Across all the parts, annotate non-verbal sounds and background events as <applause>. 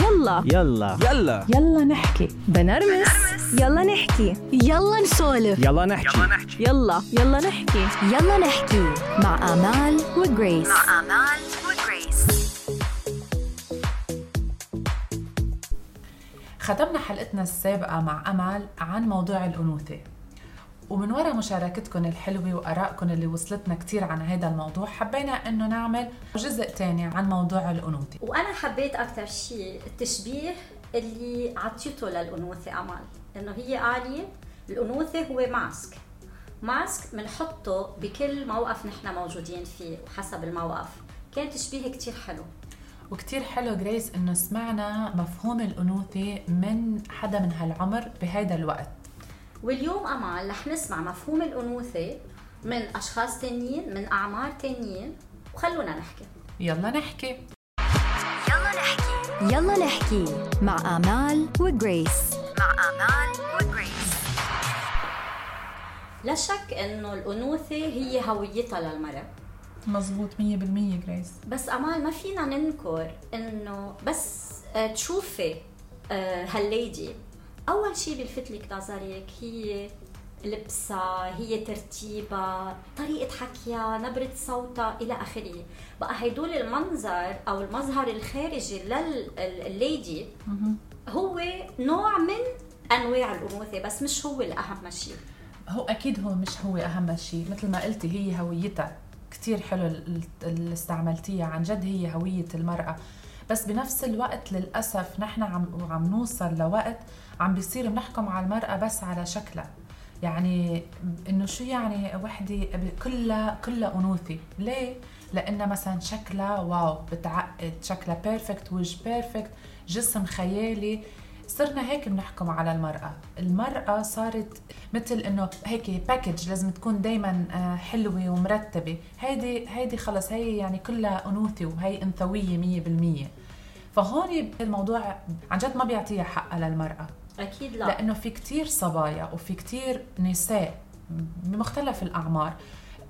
يلا. يلا. يلا. يلا نحكي. بنرمس. يلا نحكي. يلا نسولف. يلا نحكي. يلا يلا. نحكي. يلا نحكي. مع آمال وجريس. مع آمال وجريس. ختمنا حلقتنا السابقة مع أمل عن موضوع الأنوثة. ومن وراء مشاركتكم الحلوة وآرائكم اللي وصلتنا كتير عن هذا الموضوع حبينا إنه نعمل جزء تاني عن موضوع الأنوثة. وأنا حبيت أكثر شيء التشبيه اللي عطيته للأنوثة امل إنه هي قالي الأنوثة هو ماسك. ماسك بنحطه بكل موقف نحن موجودين فيه وحسب الموقف. كان تشبيه كتير حلو. وكتير حلو جريس إنه سمعنا مفهوم الأنوثة من حدا من هالعمر بهيدا الوقت. واليوم امل رح نسمع مفهوم الأنوثة من أشخاص تانيين من أعمار تانيين. وخلونا نحكي. يلا نحكي. يلا نحكي. يلا نحكي مع آمال وجريس. مع آمال وجريس. لا شك إنه الأنوثة هي هويتها للمرأة. مزبوط مية بالمية جريس. بس أمال ما فينا ننكر إنه بس آه، تشوفي آه، هالليدي أول شيء بيلفت لك نظرك هي لبسها هي ترتيبها طريقة حكيها نبرة صوتها إلى آخره. بقى هيدول المنظر أو المظهر الخارجي للليدي هو نوع من أنواع الأنوثة بس مش هو الأهم شيء هو أكيد هو مش هو أهم شيء مثل ما قلتي هي هويتها. كتير حلو ال- اللي استعملتيها. عن جد هي هوية المرأة. بس بنفس الوقت للأسف نحن عم عم نوصل لوقت عم بيصير بنحكم على المرأة بس على شكلها. يعني إنه شو يعني وحدة كلها كلها أنوثة. ليه؟ لأنها مثلا شكلها wow بتعقد. شكلها perfect وجه perfect جسم خيالي. صرنا هيك بنحكم على المرأة. المرأة صارت مثل إنه هيك package لازم تكون دايما حلوة ومرتبة. هيدي هيدي خلص هي يعني كلها أنوثة وهي أنثوية مية بالمية. فهون الموضوع عن جد ما بيعطيها حقها للمرأة. أكيد لا. لأنه في كتير صبايا وفي كتير نساء بمختلف الأعمار.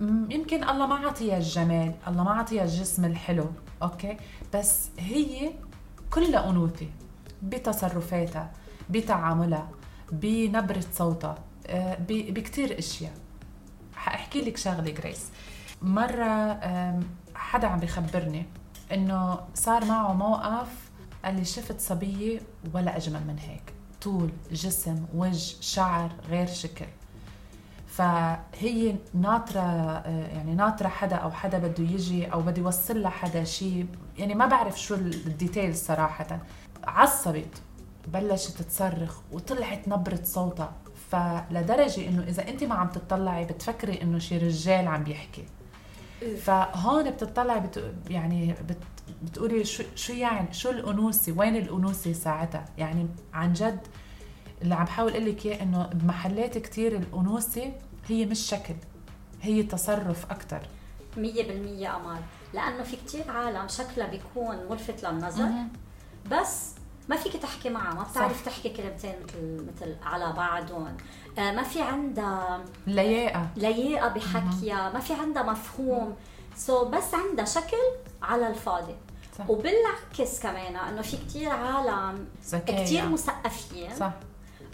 م- يمكن الله ما عطيها الجمال الله ما عطيها الجسم الحلو أوكي؟ بس هي كلها أنوثة بتصرفاتها بتعاملها بنبرة صوتها آه، بكتير أشياء. حاحكي لك شغلة جريس مرة حدا عم بيخبرني إنه صار معه موقف قال لي شفت صبية ولا أجمل من هيك. طول جسم وجه شعر غير شكل. فهي ناطرة آه، يعني ناطرة حدا أو حدا بده يجي أو بده يوصل لها حدا شيء يعني ما بعرف شو الديتيلز صراحة. عصبت بلشت تصرخ وطلعت نبرة صوتها. فلدرجة إنه إذا أنت ما عم تطلعي بتفكري إنه شي رجال عم بيحكي فهون بتطلعي بت... يعني بت... بتقولي شو شو يعني شو الأنوثة وين الأنوثة ساعتها؟ يعني عن جد اللي عم بحاول أقول لك إياه إنه بمحلات كتير الأنوثة هي مش شكل هي تصرف أكثر مية بالمية أمال. لأنه في كتير عالم شكلها بيكون ملفت للنظر بس ما فيك تحكي معها ما بتعرف تحكي كلمتين مثل مثل على بعضهم آه ما في عندها لياقة. لياقة بحكيها ما في عندها مفهوم. سو so بس عندها شكل على الفاضي. صح. وبالعكس كمان إنه في كتير عالم. كتير مثقفين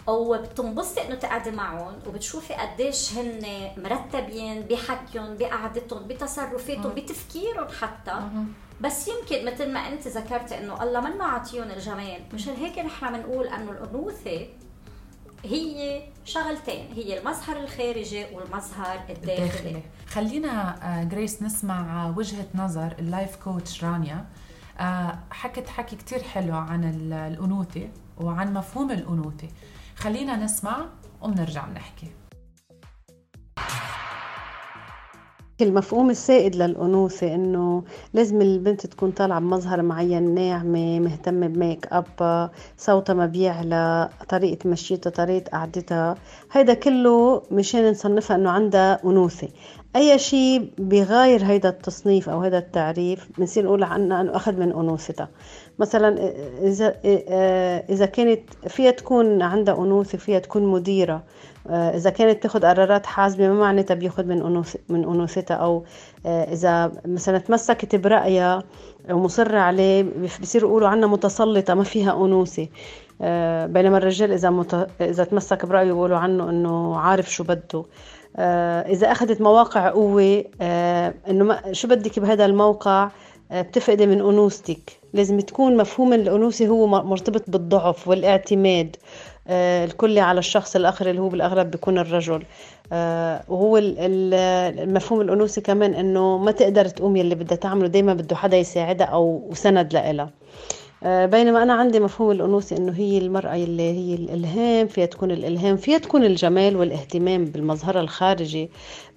صح أو بتنبسطي إنه تقعدي معهم وبتشوفي قديش هن مرتبين بحكيهم بقعدتهم بتصرفاتهم بتفكيرهم حتى. بس يمكن مثل ما أنت ذكرتي إنه الله منا عاطيهم الجمال. مشان هيك نحن بنقول إنه الأنوثة هي شغلتين هي المظهر الخارجي والمظهر الداخلي. الداخلي. خلينا آه، Grace نسمع آه، وجهة نظر ال life coach رانيا. آه، حكت حكي كتير حلو عن ال- الأنوثة وعن مفهوم الأنوثة. خلينا نسمع وبنرجع بنحكي. المفهوم السائد للأنوثة إنه لازم البنت تكون طالعة بمظهر معين ناعمة مهتمة بميك أب صوتها ما بيعلى طريقة مشيتها طريقة قعدتها. هيدا كله مشان نصنفها إنه عندها أنوثة. أي شيء بغاير هيدا التصنيف أو هيدا التعريف بنصير نقول عنها إنه أخذ من انوثتها مثلا إذا إذا كانت فيها تكون عندها انوثه فيها تكون مديرة إذا كانت تأخذ قرارات حازمه ما معناتها بياخذ من أنوث من أنوثتها أو إذا مثلا تمسكت برأيها ومصرة عليه بصيروا يقولوا عنها متسلطة ما فيها أنوثة. بينما الرجال إذا مت... إذا تمسك برأيه بيقولوا عنه إنه عارف شو بده. آه، إذا أخذت مواقع قوة آه، ما شو بدك بهذا الموقع؟ آه، بتفقدي من أنوثتك. لازم تكون مفهوم الأنوثة هو مرتبط بالضعف والاعتماد. الكلي على الشخص الآخر اللي هو بالأغلب بيكون الرجل. وهو المفهوم الأنوثة كمان إنه ما تقدر تقوم يلي بدها تعمله. دائما بده حدا يساعدها أو سند لها آه، بينما أنا عندي مفهوم الأنوثة إنه هي المرأة اللي هي الإلهام فيها تكون الإلهام فيها تكون الجمال والاهتمام بالمظهر الخارجي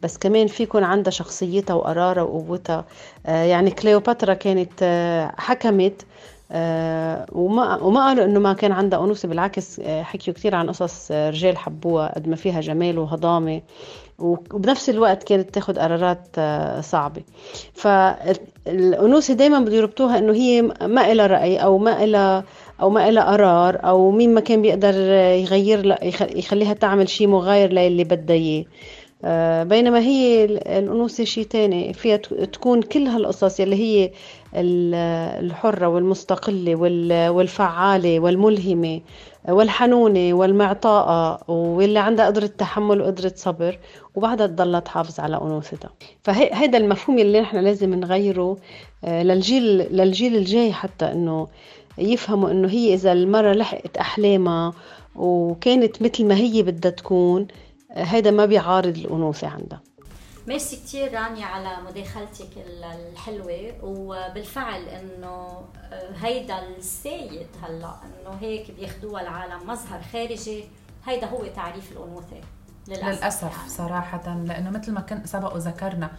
بس كمان في يكون عندها شخصيتها وقرارها وقوتها. آه، يعني كليوباترا كانت آه، حكمت وما وما قالوا إنه ما كان عندها أنوثة بالعكس حكيوا كثير عن قصص رجال حبوها قد ما فيها جمال وهضامة وبنفس الوقت كانت تاخذ قرارات آه، صعبة. فالأنوثة دائما بده يربطوها إنه هي ما لها رأي أو ما لها أو ما لها قرار أو مين ما كان بيقدر يغير يخليها تعمل شيء مغاير للي بدها إياه. آه، بينما هي الأنوثة شيء تاني فيها تكون كل هالقصص يلي هي الحرة والمستقلة والفعالة والملهمة والحنونة والمعطاءة واللي عندها قدرة تحمل وقدرة صبر وبعدها تضلها تحافظ على أنوثتها. فهذا المفهوم اللي نحن لازم نغيره آه، للجيل للجيل الجاي حتى إنه يفهموا إنه هي إذا المرة لحقت أحلامها وكانت مثل ما هي بدها تكون هيدا ما بيعارض الأنوثة عندها. ميرسي كثير رانيا على مداخلتك الحلوة وبالفعل إنه آه، هيدا السيد هلأ إنه هيك بياخذوها العالم مظهر خارجي هيدا هو تعريف الأنوثة. للأسف, للأسف يعني. صراحة لأنه مثل ما كنت سبق وذكرنا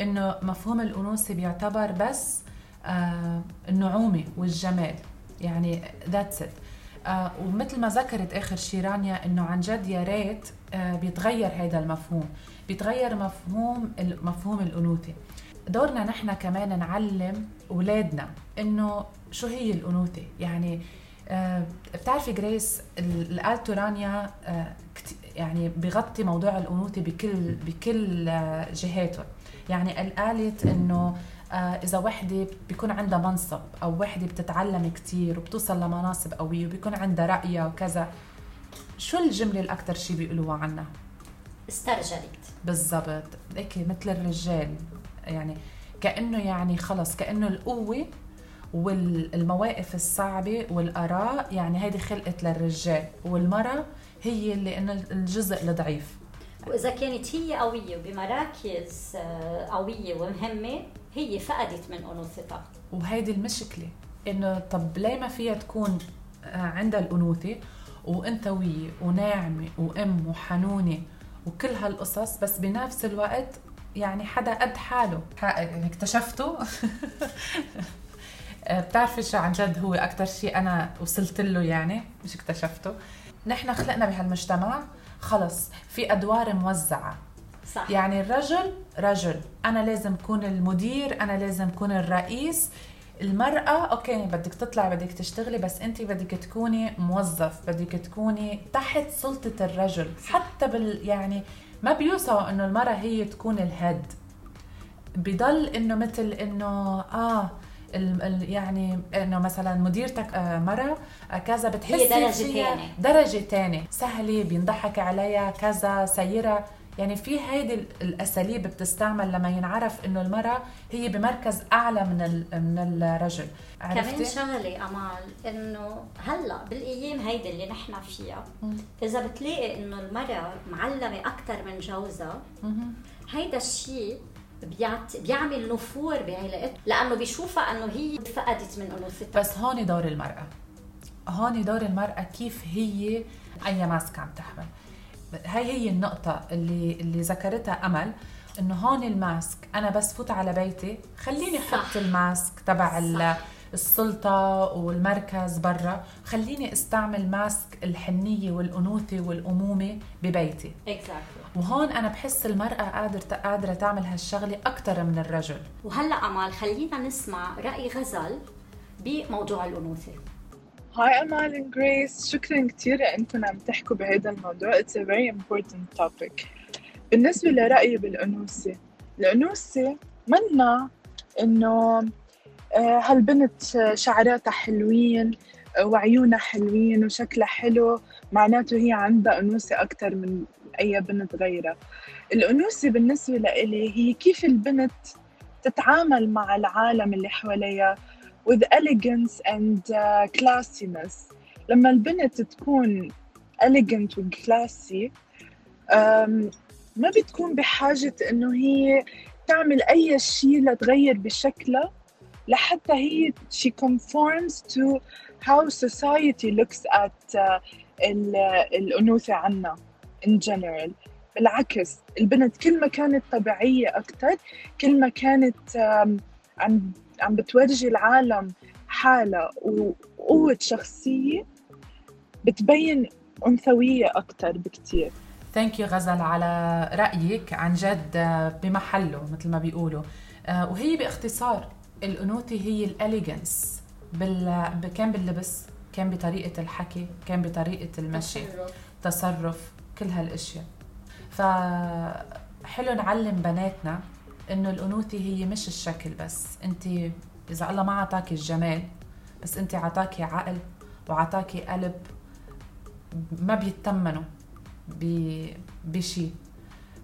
إنه مفهوم الأنوثة بيعتبر بس آه النعومة والجمال. يعني that's it آه ومثل ما ذكرت آخر شي رانيا إنه عن جد يا ريت آه بيتغير هذا المفهوم. بيتغير مفهوم مفهوم الأنوثة. دورنا نحن كمان نعلم اولادنا إنه شو هي الأنوثة. يعني آه بتعرفي جريس الالتو رانيا يعني بغطي موضوع الأنوثة بكل بكل جهاته يعني قالت إنه إذا وحدة بيكون عندها منصب أو وحدة بتتعلم كثير وبتوصل لمناصب قوية وبيكون عندها رايها وكذا شو الجملة الاكثر شيء بيقولوها عنها؟ استرجلت. بالضبط. هيك مثل الرجال يعني كأنه يعني خلص كأنه القوة والمواقف الصعبة والآراء يعني هيدي خلقت للرجال والمرأة هي اللي إنه الجزء الضعيف. وإذا كانت هي قوية وبمراكز آه، قوية ومهمة هي فقدت من انوثتها وهيدي المشكلة إنه طب ليه ما فيها تكون آه، عندها الأنوثة؟ وانثويه وناعمة وأم وحنونة وكل هالقصص بس بنفس الوقت يعني حدا قد حاله. اكتشفته؟ <laughs> آه، بتعرفي شو عن جد هو أكثر شيء أنا وصلت له يعني؟ مش اكتشفته. نحن خلقنا بهالمجتمع خلص في أدوار موزعة. صح. يعني الرجل رجل أنا لازم أكون المدير أنا لازم أكون الرئيس. المرأة أوكي بدك تطلع بدك تشتغلي بس أنت بدك تكوني موظف بدك تكوني تحت سلطة الرجل. حتى بال يعني ما بيوصوا إنه المرأة هي تكون الهيد. بضل إنه مثل إنه آه يعني إنه مثلا مديرتك آه، مرة آه، كذا بتحسي هي درجة ثانية درجة ثانية سهلة بينضحك عليها كذا سيرة. يعني في هيدي الأساليب بتستعمل لما ينعرف إنه المرأة هي بمركز أعلى من من الرجل. كمان شغلة أمال إنه هلأ بالأيام هيدي اللي نحن فيها إذا بتلاقي إنه المرأة معلمة أكثر من جوزها هيدا الشيء بيعمل نفور بعلاقتها لأنه بيشوفها إنه هي فقدت من انوثتها بس هون دور المرأة. هون دور المرأة كيف هي اي ماسك عم تحمل. هاي هي النقطة اللي اللي ذكرتها أمل إنه هون ال mask أنا بس فوت على بيتي خليني أحط ال mask تبع السلطة والمركز برا خليني أستعمل mask الحنية والأنوثة والأمومة ببيتي. Exactly. وهون أنا بحس المرأة قادرة قادرة تعمل هالشغلة أكثر من الرجل. وهلأ أمال خلينا نسمع رأي غزل بموضوع الأنوثة. هاي أمال Grace شكرا كثير انكم عم تحكوا بهذا الموضوع. It's a very important topic. بالنسبة لرأيي بالأنوثة الأنوثة منا إنه آه، هالبنت شعراتها حلوين وعيونها حلوين وشكلها حلو معناته هي عندها أنوثة أكثر من أي بنت غيرها. الأنوثة بالنسبة لإلي هي كيف البنت تتعامل مع العالم اللي حواليها with elegance and uh, classiness. لما البنت تكون elegant و classy um, ما بتكون بحاجة إنه هي تعمل أي شيء لتغير بشكلها لحتى هي she conforms to how society looks at uh, ال- الأنوثة عنا in general. بالعكس البنت كل ما كانت طبيعية أكتر كل ما كانت عم عم بتورجي العالم حالها وقوة شخصية بتبين أنثوية أكتر بكتير. Thank you غزل على رأيك عن جد بمحله مثل ما بيقولوا. آه، وهي باختصار الأنوثة هي ال elegance بال... كان باللبس كان بطريقة الحكي كان بطريقة المشي تصرف كل هالأشياء. فحلو نعلم بناتنا إنه الانوثه هي مش الشكل بس. أنت إذا الله ما عطاكي الجمال بس أنت عطاكي عقل وعطاكي قلب ما بيتمنوا ب- بشي.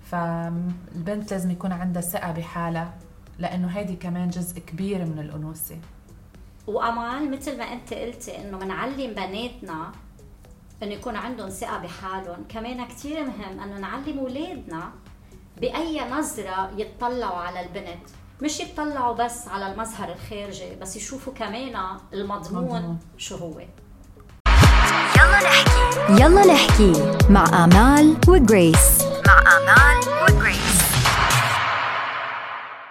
فالبنت لازم يكون عندها ثقة بحالها لأنه هيدي كمان جزء كبير من الأنوثة وامال مثل ما أنت قلتي إنه بنعلم بناتنا إنه يكون عندهم ثقة بحالهم. كمان كثير مهم إنه نعلم أولادنا بأي نظرة يتطلعوا على البنت. مش يتطلعوا بس على المظهر الخارجي بس يشوفوا كمان المضمون مضمون. شو هو. يلا نحكي. يلا نحكي مع آمال وجريس. مع آمال